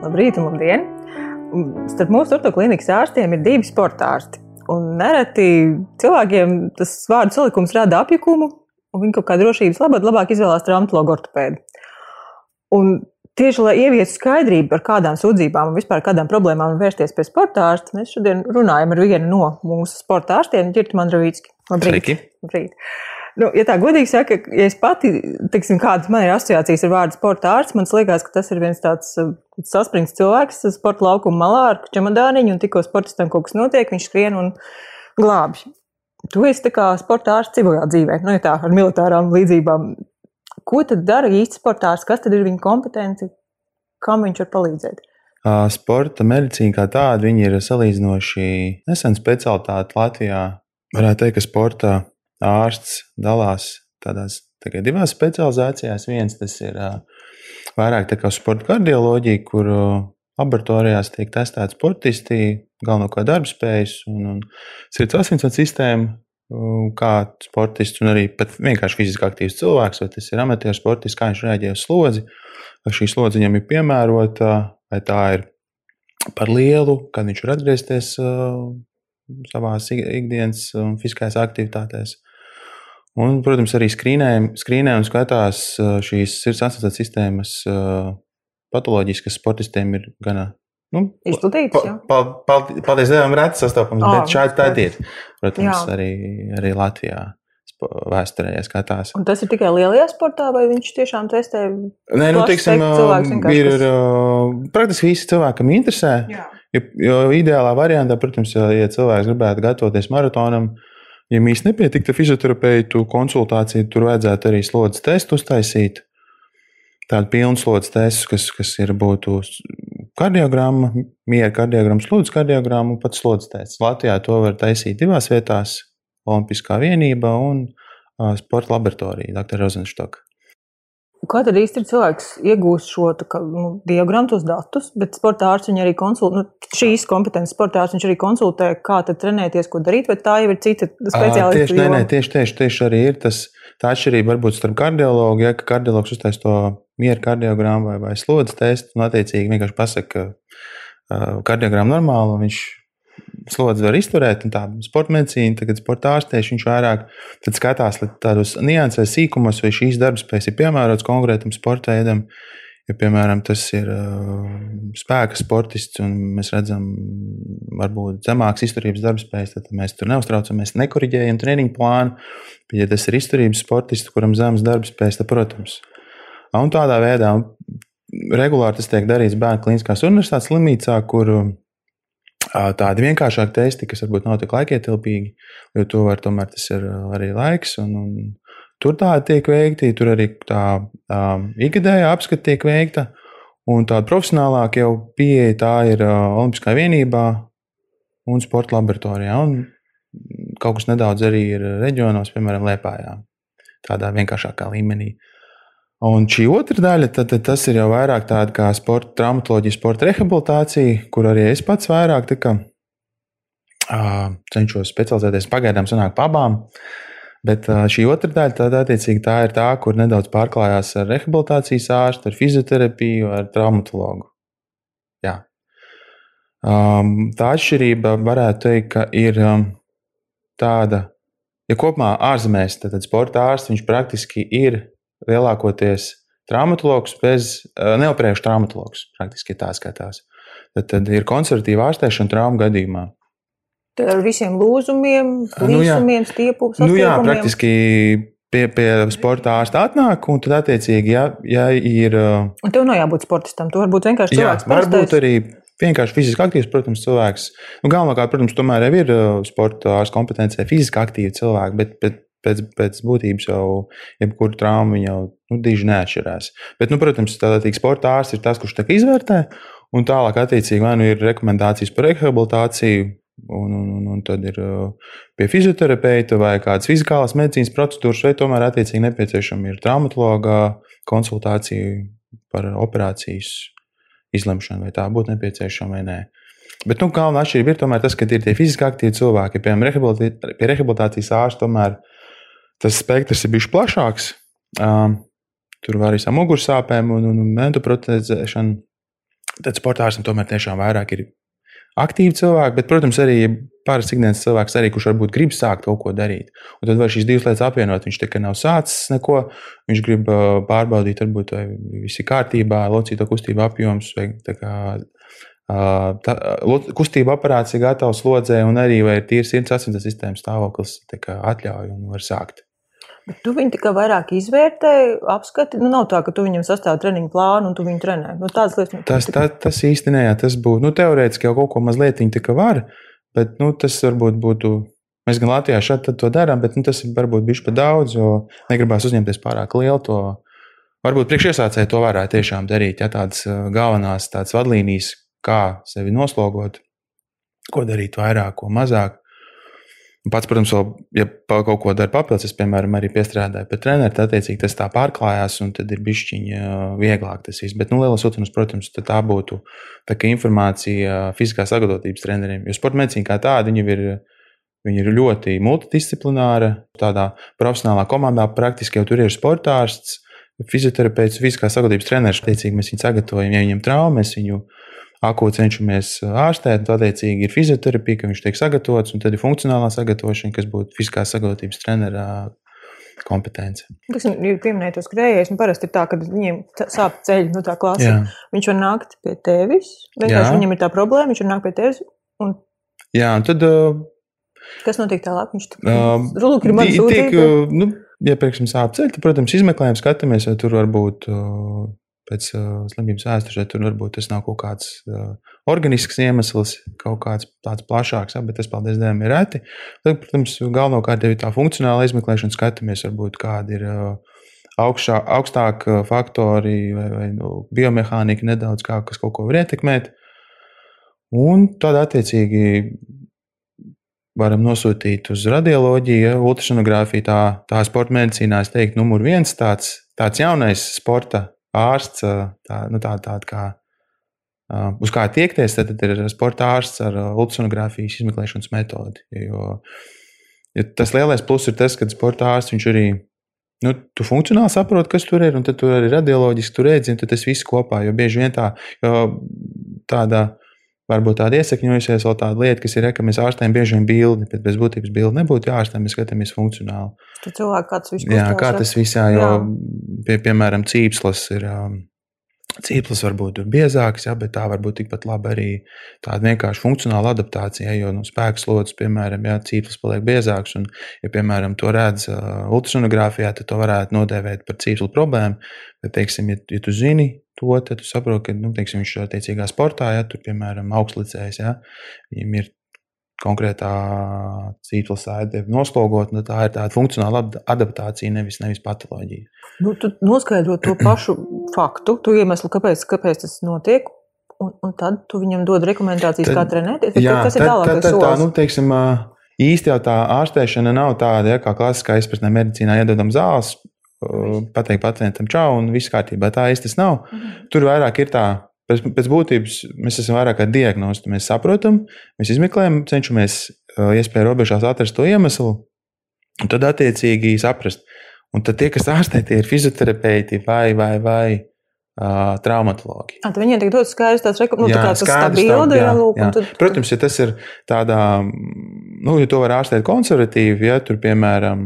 Labrīt, un labdien! Starp mūsu orto klīnikas ārstiem ir divi sporta ārsti. Un nereti cilvēkiem tas vārdu salikums rada apjukumu, un viņi kaut kā drošības labāk, labāk izvēlās traumatologu ortopēdu. Un tieši lai ievietu skaidrību par kādām sūdzībām un vispār kādām problēmām vērsties pie sporta ārsta, mēs šodien runājam ar vienu no mūsu sporta ārstiem, Girtu Mandravīcki. Labrīt! Sveiki. Labrīt. Nu, ja tā godīgi saka, ja es pati, teiksim, kādas man ir asociācijas ar vārdu sporta ārsts, man liekas, ka tas ir viens tāds uh, saspringts cilvēks sporta laukuma malā ar čemodāniņu, un tikko sportistam kaut kas notiek, viņš skrien un glābj. Tu esi tā kā sporta ārsts civilā dzīvē, nu, ja tā ar militārām līdzībām. Ko tad dara īsti sporta ārsts? Kas tad ir viņa kompetence? Kam viņš var palīdzēt? Sporta medicīna kā tāda, ir salīdzinoši nesen specialitāte Latvijā. Varētu teikt, ka sporta ārsts dalās tādās tikai divās specializācijās. Viens tas ir vairāk tā kā sporta kardioloģija, kur laboratorijās tiek testēti sportisti, galvenokārt darbspējas un, un sirds asinsvadu sistēmu. Kā sportists un arī vienkārši fiziski aktīvs cilvēks, vai tas ir amatieru sportists, kā viņš reaģē uz slodzi, vai šī slodze viņam ir piemērota, vai tā ir par lielu, kad viņš var atgriezties savā ikdienas fiziskajās aktivitātēs. Un, protams, arī skrīnē un skatās šīs sirds asociācijas sistēmas patoloģijas, kas sportistiem ir gana nu, izplatītas. Pa, pa, pa, paldies Dievam, reti sastopams, oh, bet šādi tā ir. Protams, jā. arī, arī Latvijā. Vēsturē skatās. Un tas ir tikai lielajā sportā, vai viņš tiešām testē? Nē, nu, teiksim, ir kas... praktiski visi cilvēkam interesē. Jā. Jo, jo ideālā variantā, protams, ja cilvēks gribētu gatavoties maratonam, uh, Ja mēs nepietiktu fizioterapeitu konsultāciju, tur vajadzētu arī slodzes testu uztaisīt. Tādu pilnu slodzes testu, kas, kas ir būtu kardiogramma, miera kardiogramma, slodzes kardiogramma un pats slodzes tests. Latvijā to var taisīt divās vietās - Olimpiskā vienība un sporta laboratorija, dr. Rozenštoka. Kā tad īsti ir cilvēks iegūst šo kā, nu, diagrammu, tos datus, bet sporta ārsts arī konsultē, nu, šīs kompetences sporta ārsts arī konsultē, kā tad trenēties, ko darīt, vai tā jau ir cita speciālista? Tieši, nē, nē, tieši, tieši, tieši arī ir tas, tā atšķirība varbūt starp kardiologu, ja ka kardiologs uztais to mieru kardiogrammu vai, vai slodzes testu, un attiecīgi vienkārši pasaka, ka uh, kardiogramma normāla, un viņš slodzi var izturēt, un tā sporta medicīna, tagad sporta ārstēšana, viņš vairāk skatās tādos niansēs, sīkumos, vai šīs darbspējas ir piemērotas konkrētam sporta veidam. Ja, piemēram, tas ir uh, spēka sportists, un mēs redzam, varbūt zemākas izturības darbspējas, tad mēs tur neuztraucamies, nekoriģējam treniņu plānu. Bet, ja tas ir izturības sportists, kuram zemes darbspējas, tad, protams, un tādā veidā regulāri tas tiek darīts Bērnu Kliniskās universitātes slimnīcā, kur tādi vienkāršāki testi, kas varbūt nav tik laikietilpīgi, jo to var tomēr tas ir arī laiks. Un, un tur tādi tiek veikti, tur arī tā um, ikgadējā apskata tiek veikta. Un tāda profesionālāka jau pieeja tā ir uh, Olimpiskā vienībā un sporta laboratorijā. Un kaut kas nedaudz arī ir reģionos, piemēram, Lietpājā. Tādā vienkāršākā līmenī. Uh, Un šī otra daļa, tad, tad tas ir jau vairāk tāda kā sporta traumatoloģija, sporta rehabilitācija, kur arī es pats vairāk kā, uh, cenšos specializēties. Pagaidām sanāk pa abām. Bet uh, šī otra daļa, tad, attiecīgi, tā ir tā, kur nedaudz pārklājās ar rehabilitācijas ārstu, ar fizioterapiju, ar traumatologu. Jā. Um, tā atšķirība varētu teikt, ka ir um, tāda, ja kopumā ārzemēs, tad, tad sporta ārsts praktiski ir lielākoties traumatologs bez eh, neoperējuša traumatologs. Praktiski tā skatās. Tad, tad ir konservatīva ārstēšana traumu gadījumā. Tad ar visiem lūzumiem, līsumiem, nu, stiepumiem. Nu, jā, praktiski pie, pie sporta ārsta atnāk, un tad, attiecīgi, ja, ja ir. Eh, un tev nav jābūt sportistam, tu vari būt vienkārši cilvēks. Jā, varbūt arī vienkārši fiziski aktīvs, protams, cilvēks. Nu, Galvenokārt, protams, tomēr ir eh, sporta ārsta kompetencija fiziski aktīvi cilvēki, bet, bet pēc, pēc būtības jau jebkuru traumu jau nu, diži neatšķirās. Bet, nu, protams, tīk sporta ārsts ir tas, kurš tā izvērtē, un tālāk, attiecīgi, vai nu ir rekomendācijas par rehabilitāciju, un, un, un, un tad ir uh, pie fizioterapeita vai kādas fizikālas medicīnas procedūras, vai tomēr, attiecīgi, nepieciešama ir traumatologa konsultācija par operācijas izlemšanu, vai tā būtu nepieciešama vai nē. Bet nu, galvenā atšķirība ir tomēr tas, ka ir tie fiziski aktīvi cilvēki. Piemēram, pie rehabilitācijas ārsta tomēr tas spektrs ir bijis plašāks. Um, tur var arī ar mugursāpēm un, un, un mentu protezēšanu. Tad sportārstam tomēr tiešām vairāk ir aktīvi cilvēki, bet, protams, arī parasti ikdienas cilvēks, arī, kurš varbūt grib sākt kaut ko darīt. Un tad var šīs divas lietas apvienot. Viņš tikai nav sācis neko, viņš grib pārbaudīt, varbūt, viss ir kārtībā, locīto kustību apjoms, vai kā. Tā, kustība aparāts ir gatavs slodzē, un arī ir tīrs sirds asins sistēmas stāvoklis, atļauj un var sākt. Tu viņu tikai vairāk izvērtē, apskati. Nu, nav tā, ka tu viņam sastāv treniņu plānu un tu viņu trenē. Nu, tādas lietas tas, tā, tas īsti nē, tas būtu. Nu, teorētiski jau kaut ko mazliet viņa var, bet nu, tas varbūt būtu. Mēs gan Latvijā šādi to darām, bet nu, tas varbūt bija par daudz, jo negribās uzņemties pārāk lielu to. Varbūt priekšiesācēji to varētu tiešām darīt, ja tādas galvenās tādas vadlīnijas, kā sevi noslogot, ko darīt vairāk, ko mazāk. Pats, protams, vēl, ja kaut ko dara papildus, es, piemēram, arī piestrādāju pie treneru, tad, attiecīgi, tas tā pārklājās, un tad ir bišķiņa vieglāk tas viss. Bet, nu, lielais uzdevums, protams, tā būtu tā informācija fiziskās sagatavotības treneriem. Jo sporta medicīna kā tāda, viņa ir, viņa ir ļoti multidisciplināra. Tādā profesionālā komandā praktiski jau tur ir sportārsts, fizioterapeits, fiziskās sagatavotības treneris. Attiecīgi, mēs viņu sagatavojam, ja viņam traumas, viņu Ako cenšamies ārstēt, tad attiecīgi ir fizioterapija, ka viņš tiek sagatavots, un tad ir funkcionālā sagatavošana, kas būtu fiziskās sagatavotības trenera kompetence. Kas ir pieminēts tos krējējus, un parasti ir tā, ka viņiem sāp ceļi, nu tā klasa. Jā. Viņš var nākt pie tevis, vienkārši viņam ir tā problēma, viņš var nākt pie tevis. Un... Jā, un tad. Uh, Kas notiek tālāk? Viņš uh, ir mans uh, nu, ja, piemēram, sāp ceļi, tad, protams, izmeklējam, skatāmies, vai tur var būt uh, pēc uh, slimības vēstures, tur varbūt tas nav kaut kāds uh, organisks iemesls, kaut kāds tāds plašāks, ja, bet tas, paldies Dievam, ir reti. Tad, protams, galvenokārt ir tā funkcionāla izmeklēšana, skatāmies, varbūt kādi ir. Uh, augšā, augstāk faktori vai, vai nu, biomehānika nedaudz kā, kas kaut ko var ietekmēt. Un tad, attiecīgi, varam nosūtīt uz radioloģiju, ultrasonogrāfiju. Tā, tā sporta medicīnā, es teiktu, numur viens tāds, tāds jaunais sporta ārsts, tā, nu, tā, tāda kā uz kā tiekties, tad, tad ir sporta ārsts ar ultrasonogrāfijas izmeklēšanas metodi. Jo, jo tas lielais pluss ir tas, ka sporta ārsts viņš arī. Nu, tu funkcionāli saproti, kas tur ir, un tad tur arī radioloģiski tur tad tas viss kopā. Jo bieži vien tā, tāda varbūt tāda iesakņojusies, vēl tāda lieta, kas ir, ka mēs ārstējam bieži vien bildi, bet bez būtības bildi nebūtu jāārstē, mēs skatāmies funkcionāli. Tad cilvēki kāds vispār. Jā, kā tas visā, jo, jā. pie, piemēram, cīpslas ir. Um, Cīplis var būt biezāks, ja, bet tā var būt tikpat labi arī tāda vienkārši funkcionāla adaptācija. Ja, jo nu, spēks slodzes, piemēram, ja cīplis paliek biezāks, un, ja, piemēram, to redz uh, ultrasonogrāfijā, tad to varētu nodēvēt par cīpslu problēmu. Bet, teiksim, ja, ja tu zini to, tad tu saproti, ka nu, teiksim, viņš ir attiecīgā sportā, ja tur, piemēram, augstlicējs, ja, viņam ir konkrētā cīkla sēde noslogot, nu, tā ir tāda funkcionāla adaptācija, nevis, nevis patoloģija. Nu, tu noskaidro to pašu faktu, tu iemeslu, kāpēc, kāpēc tas notiek, un, un tad tu viņam dod rekomendācijas, tad, kā trenēties. Jā, kas ir tālākais solis? Tā, nu, teiksim, īsti jau tā ārstēšana nav tāda, ja, kā klasiskā izpratnē medicīnā iedodam zāles, pateikt pacientam čau un viss kārtībā. Tā īsti tas nav. Mhm. Tur vairāk ir tā pēc, pēc būtības mēs esam vairāk kā diagnosti. Mēs saprotam, mēs izmeklējam, cenšamies iespēju robežās atrast to iemeslu, un tad attiecīgi saprast. Un tad tie, kas ārstē, tie ir fizioterapeiti vai, vai, vai uh, traumatologi. A, viņiem tiek dots skaidrs tāds rekomendācijas, nu, jā, tā kā tas stabili, jā, lūk, jā. Tad... Protams, ja tas ir tādā, nu, ja to var ārstēt konservatīvi, ja tur, piemēram,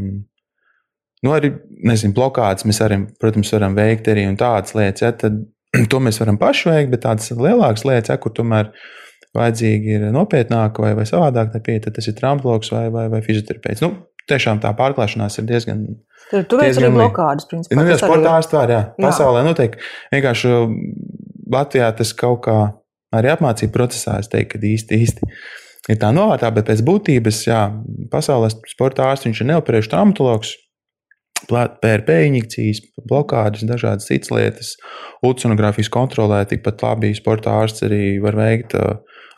nu, arī, nezinu, blokādes mēs arī, protams, varam veikt arī un tādas lietas, ja, tad to mēs varam paši veikt, bet tādas lielākas lietas, ja, kur tomēr vajadzīgi ir nopietnāka vai, vai savādāk pieeja, tad tas ir traumatologs vai, vai, vai fizioterapeits. Nu, tiešām tā pārklāšanās ir diezgan. Tur tu veic arī blokādes, principā. Nu, jā, sportā ārstā, jā. jā. Pasaulē notiek. Vienkārši Latvijā tas kaut kā arī apmācību procesā, es teiktu, ka īsti, īsti ir tā novērtā, bet pēc būtības, jā, pasaulē sporta ārsts, viņš ir neoperējuši traumatologs, PRP injekcijas, blokādes, dažādas citas lietas. Ultrasonogrāfijas kontrolē tikpat labi sporta ārsts arī var veikt.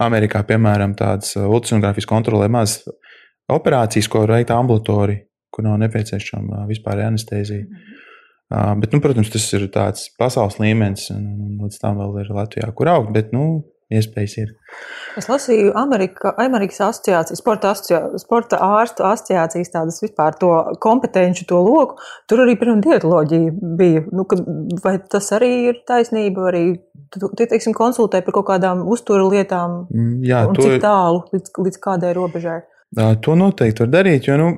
Amerikā, piemēram, tādas ultrasonogrāfijas kontrolē mazas operācijas, ko var veikt ambulatori, kur nav nepieciešama vispār anestezija. Mm -hmm. Bet, nu, protams, tas ir tāds pasaules līmenis, un līdz tam vēl ir Latvijā, kur augt. Bet, nu, iespējas ir. Es lasīju Amerika, Amerikas asociācijas, sporta, asociācijas, sporta ārstu asociācijas tādas vispār to kompetenci, to loku. Tur arī, piemēram, dietoloģija bija. Nu, ka, vai tas arī ir taisnība? Arī, tu, teiksim, konsultē par kaut kādām uzturu lietām. Mm, jā, to, cik tālu, līdz, līdz kādai robežai? to noteikti var darīt, jo, nu,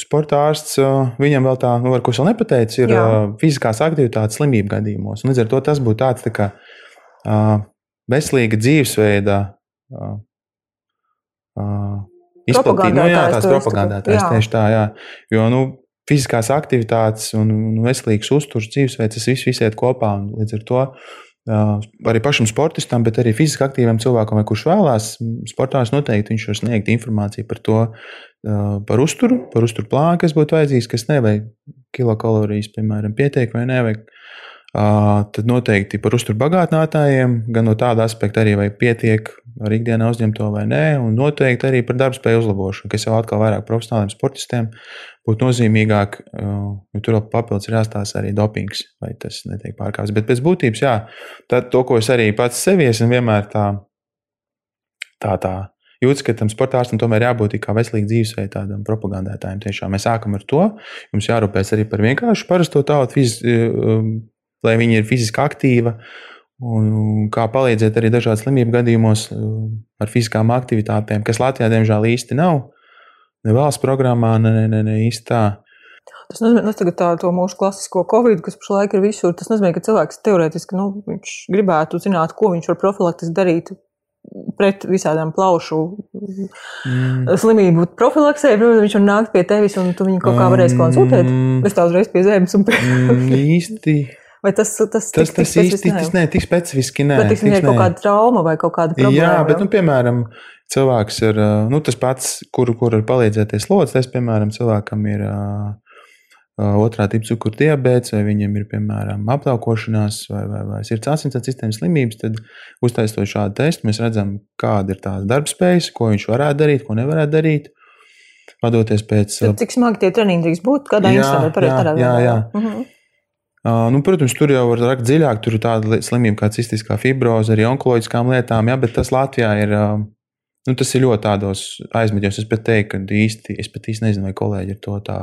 sporta ārsts, viņam vēl tā, nu, ko es vēl nepateicu, ir Jā. fiziskās aktivitātes slimību gadījumos. Un līdz ar to tas būtu tāds tā kā veselīga dzīvesveida izplatība. Nu, jā, tās propagandētājs tieši tā, jā. Jo, nu, fiziskās aktivitātes un, un veselīgs uzturs, dzīvesveids, tas viss visiet kopā. Līdz ar to arī pašam sportistam, bet arī fiziski aktīvam cilvēkam, kurš vēlās sportās, noteikti viņš var sniegt informāciju par to, par uzturu, par uzturu plānu, kas būtu vajadzīgs, kas nevajag kilokalorijas, piemēram, pietiek vai nevajag. Tad noteikti par uzturu bagātinātājiem, gan no tāda aspekta arī, vai pietiek ar ikdienā uzņemto vai nē, un noteikti arī par darbspēju uzlabošanu, kas jau atkal vairāk profesionāliem sportistiem būtu nozīmīgāk, jo tur papildus ir jāstāsta arī dopings, vai tas netiek pārkāpts. Bet pēc būtības, jā, tad to, ko es arī pats sevi esmu vienmēr tā, tā, tā jūtas, ka tam sportāstam tomēr jābūt kā veselīgam dzīvesveidam, tādam propagandētājam. Tiešām mēs sākam ar to. Jums jārūpēs arī par vienkāršu parasto tautu, lai viņi ir fiziski aktīvi. Un kā palīdzēt arī dažādu slimību gadījumos ar fiziskām aktivitātēm, kas Latvijā diemžēl īsti nav. Ne valsts programmā, ne, ne, ne, ne īsti tā. Tas nozīmē, ka nu, tā, to mūsu klasisko covid, kas pašlaik ir visur, tas nozīmē, ka cilvēks teorētiski nu, gribētu zināt, ko viņš var profilaktiski darīt pret visādām plaušu mm. slimību profilaksē. Protams, viņš var nākt pie tevis un tu viņu kaut kā varēsi konsultēt. Mm. Es tā uzreiz pie zēmas un pie. mm, īsti. Vai tas, tas, tas, tas, tas īsti tas ne, tik specifiski nē. Bet, tiksim, ir kaut kāda trauma vai kaut kāda problēma. Jā, bet, nu, piemēram, cilvēks ir nu, tas pats, kuru, kur ir palīdzēties lodziņš. Es, piemēram, cilvēkam ir otrā tipa cukuru diabetes, vai viņam ir, piemēram, aptaukošanās vai, vai, vai sirds asinsvads sistēmas slimības, tad uztaisot šādu testu, mēs redzam, kāda ir tās darbspējas, ko viņš varētu darīt, ko nevarētu darīt. Padoties pēc. Tad cik smagi tie treniņi drīkst būt? Kādā institūcijā par tādā veidā? Jā, jā. Uh -huh. Uh, nu, protams, tur jau var rakt dziļāk. Tur ir tāda slimība kā cistiskā fibroze, arī onkoloģiskām lietām, jā, bet tas Latvijā ir. Uh, nu, tas ir ļoti tādos aizmeļos. Es pat teiktu, ka īsti, es pat īsti nezinu, vai kolēģi ir to tā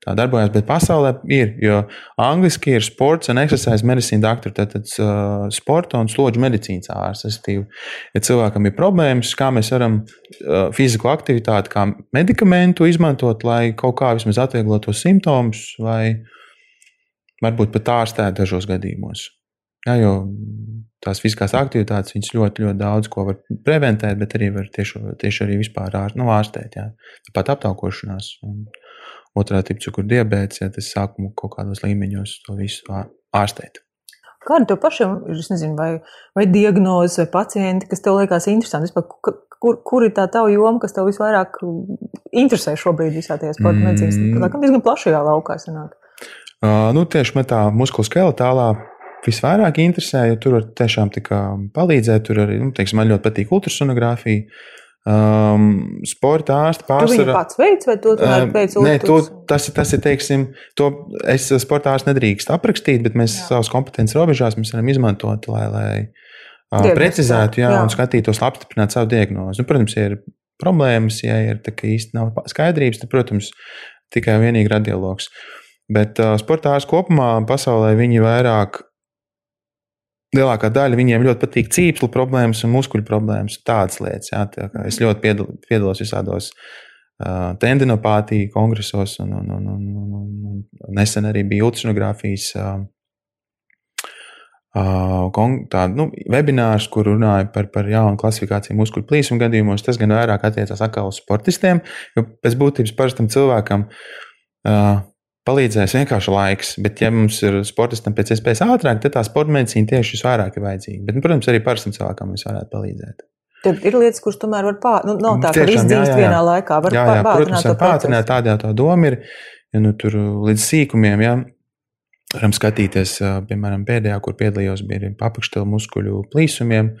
tā darbojas, bet pasaulē ir. Jo angliski ir sports un exercise medicine doktori, tātad uh, sporta un slodžu medicīnas ārsts. Ja cilvēkam ir problēmas, kā mēs varam uh, fizisko aktivitāti, kā medikamentu izmantot, lai kaut kā vismaz atvieglotu simptomus, vai varbūt pat ārstēt dažos gadījumos. Jā, jo tās fiziskās aktivitātes viņas ļoti, ļoti daudz ko var preventēt, bet arī var tieši, tieši arī vispār ār, nu, ārstēt. Jā. Tāpat aptaukošanās. Un, otrā tipa cukuru diabetes, ja tas sākuma kaut kādos līmeņos to visu ārstēt. Kāda tev pašam ir, nezinu, vai, vai diagnoze, vai pacienti, kas tev liekas interesanti? Vispār, kur, kur ir tā tava joma, kas tev visvairāk interesē šobrīd visā tajā sporta mm. medicīnas? Tā kā diezgan plašajā laukā sanāk. Uh, nu, tieši man tā muskuloskeletālā visvairāk interesē, jo tur var tiešām palīdzēt. Tur arī, nu, teiksim, man ļoti patīk ultrasonogrāfija. Um, sporta ārsti pārsvarā. Tu pats veids, vai to um, veids Nē, to, tas, tas ir, teiksim, to es sporta ārstu nedrīkst aprakstīt, bet mēs Jā. savas kompetences robežās mēs varam izmantot, lai, lai uh, precizētu jā, jā. un skatītos, apstiprināt savu diagnozi. Nu, protams, ja ir problēmas, ja ir tā, īsti nav skaidrības, tad, protams, tikai un vienīgi radiologs. Bet uh, sporta ārsti kopumā pasaulē viņi vairāk lielākā daļa viņiem ļoti patīk cīpslu problēmas un muskuļu problēmas. Tādas lietas. Jā, tā es ļoti piedal, piedalos visādos uh, tendinopātiju kongresos, un, un, un, un, un, un nesen arī bija ultrasonogrāfijas. Uh, tādu nu, webināru, kur runāja par, par jaunu klasifikāciju muskuļu plīsuma gadījumos. Tas gan vairāk attiecās atkal uz sportistiem, jo pēc būtības parastam cilvēkam uh, palīdzēs vienkārši laiks. Bet, ja mums ir sportistam pēc iespējas ātrāk, tad tā sporta medicīna tieši visvairāk ir vajadzīga. Bet, nu, protams, arī parastam cilvēkam mēs varētu palīdzēt. Tad ir lietas, kuras tomēr var pār, nu, nav tā, ka izdzīst vienā laikā. Var jā, jā, protams, var pātrināt, tādā tā doma ir, ja nu tur līdz sīkumiem, jā, varam skatīties, piemēram, pēdējā, kur piedalījos, bija apakšteļu muskuļu plīsumiem.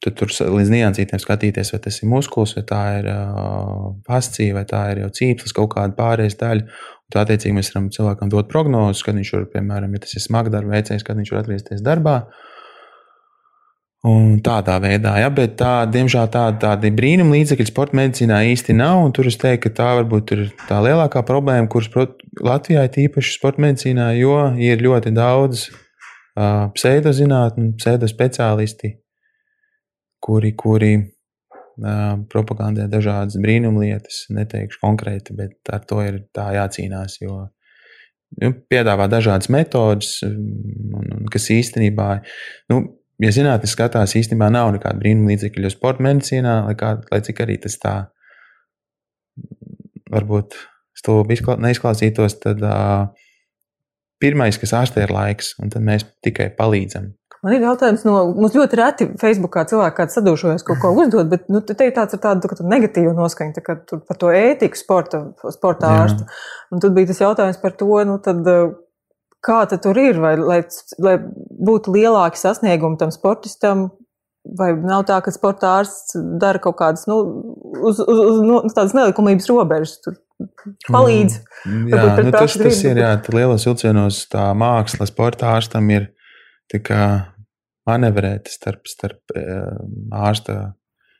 Tad tur līdz niansītēm skatīties, vai tas ir muskulis, vai tā ir uh, fascija, vai tā ir jau cīpslis, kaut kāda pārējais daļa. Tā attiecīgi mēs varam cilvēkam dot prognozes, kad viņš var, piemēram, ja tas ir smags darba veicējs, kad viņš var atgriezties darbā. Un tādā veidā, ja, bet tā, diemžēl tā, tādi brīnuma līdzekļi sporta medicīnā īsti nav. Tur es teiktu, ka tā varbūt ir tā lielākā problēma, kuras Latvijā ir īpaši sporta medicīnā, jo ir ļoti daudz uh, pseidozinātņu, pseidospeciālisti, kuri, kuri propagandē dažādas brīnuma lietas. Neteikšu konkrēti, bet ar to ir tā jācīnās. Jo, nu, piedāvā dažādas metodes, kas īstenībā nu, ja zinātnē skatās, īstenībā nav nekāda brīnuma līdzekļu sporta medicīnā, lai, kā, lai cik arī tas tā varbūt stulbi neizklausītos, tad uh, pirmais, kas ārstē, ir laiks, un tad mēs tikai palīdzam. Man ir jautājums, no mums ļoti reti Facebookā cilvēki kāds sadūšojas kaut ko uzdot, bet nu, te ir tāds ar tādu tā, negatīvu noskaņu, tā, par to ētiku sporta, sporta ārstu. Un tad bija tas jautājums par to, nu tad Kā tur ir, vai, lai, lai būtu lielāki sasniegumi tam sportistam, vai nav tā, ka sporta ārsts dara kaut kādas nu, uz, uz, uz nu, tādas nelikumības robežas? Tur palīdz. Mm, jā, nu, tas, tas ir jā, lielos vilcienos, tā māksla sporta ārstam ir manevrēt starp, starp ārsta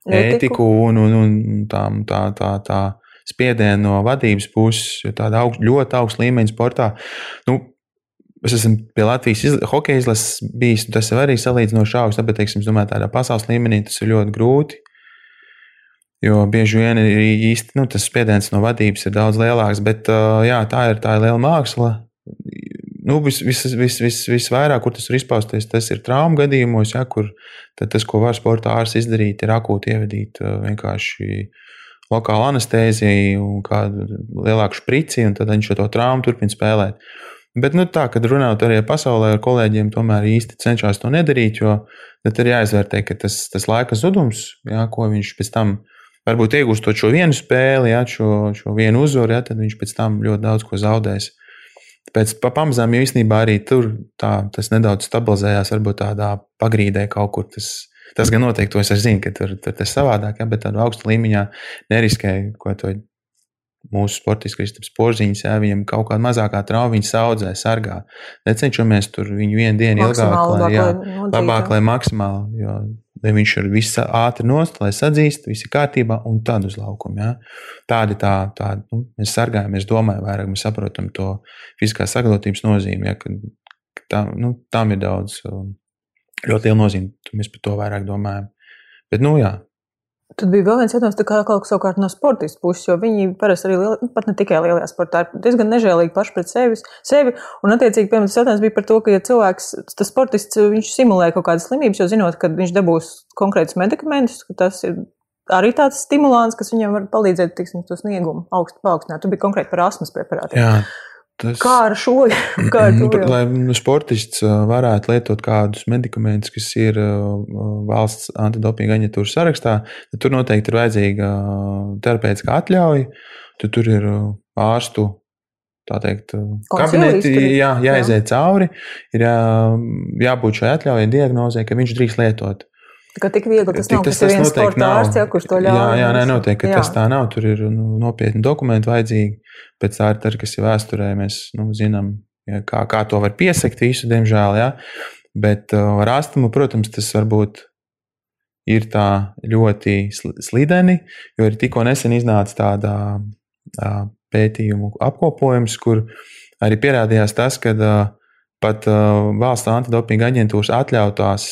ētiku un, un, un tām, tā, tā, tā spiedienu no vadības puses, jo tāda augst, ļoti augsta līmeņa sportā. Nu, Es esmu pie Latvijas izla hokeja izlases bijis, tas ir arī salīdzinoši augsts, bet, teiksim, domāju, tādā pasaules līmenī tas ir ļoti grūti. Jo bieži vien ir īsti nu, tas spiediens no vadības ir daudz lielāks, bet jā, tā ir, tā ir liela māksla. Nu, vis, vis, vis, vis, visvairāk, kur tas var izpausties, tas ir traumu gadījumos, ja, kur tas, ko var sporta ārsts izdarīt, ir akūti ievadīt vienkārši lokālu anestēziju un kādu lielāku šprici, un tad viņš šo traumu turpina spēlēt. Bet nu, tā, kad runājot arī pasaulē ar kolēģiem, tomēr īsti cenšas to nedarīt, jo tad ir jāizvērtē, ka tas, tas laika zudums, jā, ko viņš pēc tam varbūt iegūstot šo vienu spēli, jā, šo, šo vienu uzvaru, jā, tad viņš pēc tam ļoti daudz ko zaudēs. Tāpēc pamazām jau īstenībā arī tur tā, tas nedaudz stabilizējās, varbūt tādā pagrīdē kaut kur. Tas, tas gan noteikti, to es zinu, ka tur, tur tas savādāk, jā, bet tādā augsta līmeņā neriskēja, ko to mūsu sportists Kristaps Porziņš, ja viņam kaut kāda mazākā trauma, viņa saudzē, sargā. Necenšamies tur viņu vienu dienu ilgāk, lai, jā, labāk, lai maksimāli, jo lai viņš ir viss ātri nost, lai sadzīst, viss ir kārtībā, un tad uz laukumu. Ja? Tādi tā, tā nu, mēs sargājamies, domājam, vairāk mēs saprotam to fiziskās sagatavotības nozīmi, ja? ka tā, nu, tam ir daudz, um, ļoti liela nozīme, mēs par to vairāk domājam. Bet, nu jā, Tad bija vēl viens jautājums, kā kaut kas savukārt no sportistu puses, jo viņi parasti arī, lieli, nu, pat ne tikai lielajā sportā, ir diezgan nežēlīgi paši pret sevi. sevi. Un, attiecīgi, piemēram, tas jautājums bija par to, ka, ja cilvēks, tas sportists, viņš simulē kaut kādas slimības, jo zinot, ka viņš dabūs konkrētus medikamentus, ka tas ir arī tāds stimulants, kas viņam var palīdzēt, tiksim, to sniegumu augstu paaugstināt. Tur bija konkrēti par asmas preparātiem. Jā. Tas, kā ar šo? Kā ar nu, lai sportists varētu lietot kādus medikamentus, kas ir valsts antidopinga aģentūras sarakstā, tad tur noteikti ir vajadzīga terapeitiskā atļauja. Tad tur ir ārstu teikt, kabineti, jā, jāiziet jā. cauri, ir jā, jābūt šai atļaujai diagnozē, ka viņš drīkst lietot. Tā kā tik viegli tas nav, tas, tas viens sporta ārsts, ja, kurš to ļauj. Jā, jā, nē, noteikti, ka jā. tas tā nav. Tur ir nu, nopietni dokumenti vajadzīgi. Pēc tā ir tas, kas ir vēsturē, mēs nu, zinām, ja, kā, kā to var piesakt visu, diemžēl. Ja. Bet uh, ar astmu, protams, tas varbūt ir tā ļoti slideni, jo ir tikko nesen iznācis tāda uh, pētījumu apkopojums, kur arī pierādījās tas, ka uh, pat uh, valsts antidopinga aģentūras atļautās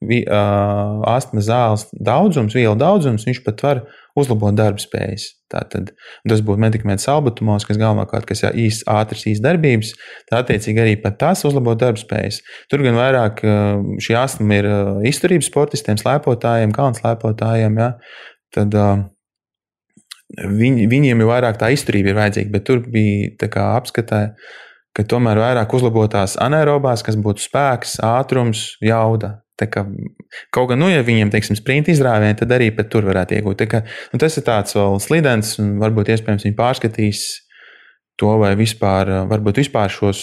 vi, uh, astmas zāles daudzums, vielu daudzums, viņš pat var uzlabot darba spējas. Tātad, tas būtu medikaments salbutumos, kas galvenokārt kas ir īsts, ātrs, īsts darbības. Tā attiecīgi arī pat tas uzlabo darba spējas. Tur gan vairāk šī astma ir izturības sportistiem, slēpotājiem, kalnu slēpotājiem. Ja? Tad, uh, Viņ, viņiem ir vairāk tā izturība, vajadzīga, bet tur bija apskatē, ka tomēr vairāk uzlabotās anaerobās, kas būtu spēks, ātrums, jauda. Kā, kaut gan, nu, ja viņiem, teiksim, sprinta izrāvieni, tad arī tur varētu iegūt. Kā, nu, tas ir tāds vēl slidens, un varbūt iespējams viņi pārskatīs to, vai vispār, varbūt vispār šos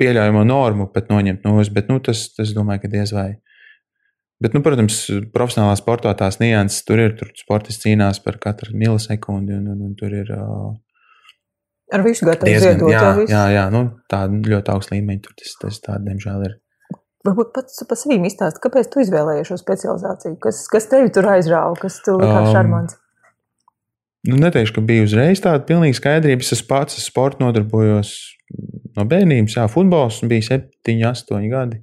pieļaujamo normu pat noņemt no uz, bet nu, tas, tas, domāju, ka diez vai. Bet, nu, protams, profesionālā sportā tās nianses tur ir. Tur sportists cīnās par katru milisekundi, un, un, un tur ir. Uh, Ar visu gatavu ziedot. Jā, jā, jā nu, tā ļoti augsta līmeņa tur tas, tas tā, diemžēl, ir. Varbūt pats par sevi izstāst, kāpēc tu izvēlējies šo specializāciju? Kas, kas tevi tur aizrāva, kas tev likās um, šarmants? Nu, neteikšu, ka bija uzreiz tāda pilnīga skaidrība. Es pats ar sportu nodarbojos no bērnības. Jā, futbols bija 7, 8 gadi.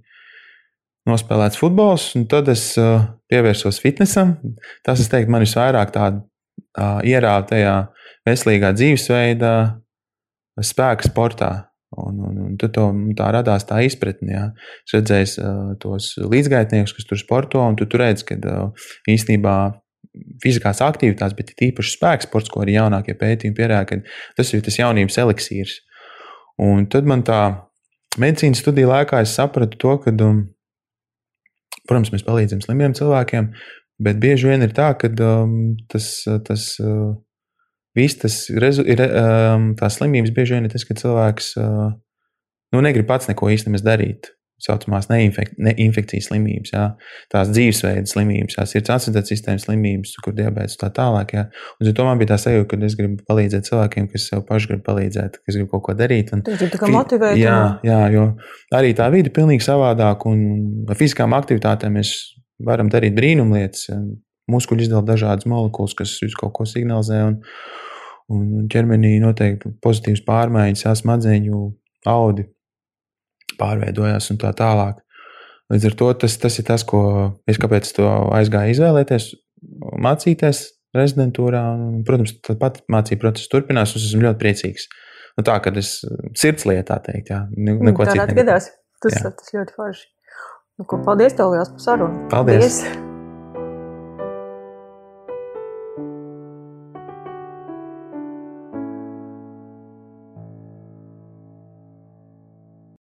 Nospēlēts futbols, un tad es uh, pievērsos fitnesam. Tas, es teiktu, man visvairāk tādu uh, ierāva tajā veselīgā dzīvesveidā, spēka sportā. Un, un, un to, tā radās tā izpratne. Ja. Es redzēju uh, tos līdzgaitniekus, kas tur sporto, un tu, tu redz, ka uh, īstenībā fiziskās aktivitātes, bet īpaši spēks sports, ko arī jaunākie pētījumi pierāda, ka tas ir tas jaunības eliksīrs. Un tad man tā medicīnas studiju laikā es sapratu to, ka, um, protams, mēs palīdzam slimiem cilvēkiem, bet bieži vien ir tā, ka um, tas, tas uh, viss tas rezu, ir, um, tās slimības bieži vien ir tas, ka cilvēks uh, nu, negrib pats neko īstenībā darīt. Tā saucamās neinfek neinfekcijas slimības, jā. tās dzīvesveida slimības, tās ir asociētas sistēmas slimības, kur diabetes tā tālāk. Jā. Un to man bija tā sajūta, ka es gribu palīdzēt cilvēkiem, kas sev paši grib palīdzēt, kas grib kaut ko darīt. Un, gribi tā kā motivēt. Jā, jā, jo arī tā vide ir pilnīgi savādāka, un ar fiziskām aktivitātēm mēs varam darīt brīnumlietas muskuļi izdala dažādas molekulas, kas uz kaut ko signalizē. Un, un ķermenī noteikti pozitīvas pārmaiņas, jā, smadzeņu audi pārveidojās un tā tālāk. Līdz ar to tas, tas ir tas, ko es kāpēc to aizgāju izvēlēties, mācīties rezidentūrā. Un, protams, tāpat mācību process turpinās, un es esmu ļoti priecīgs. Nu, tā, kad es sirds lietā teikt, jā, neko citu. Tas, tas ļoti forši. Nu, ko, paldies tev liels par sarunu. Paldies! paldies.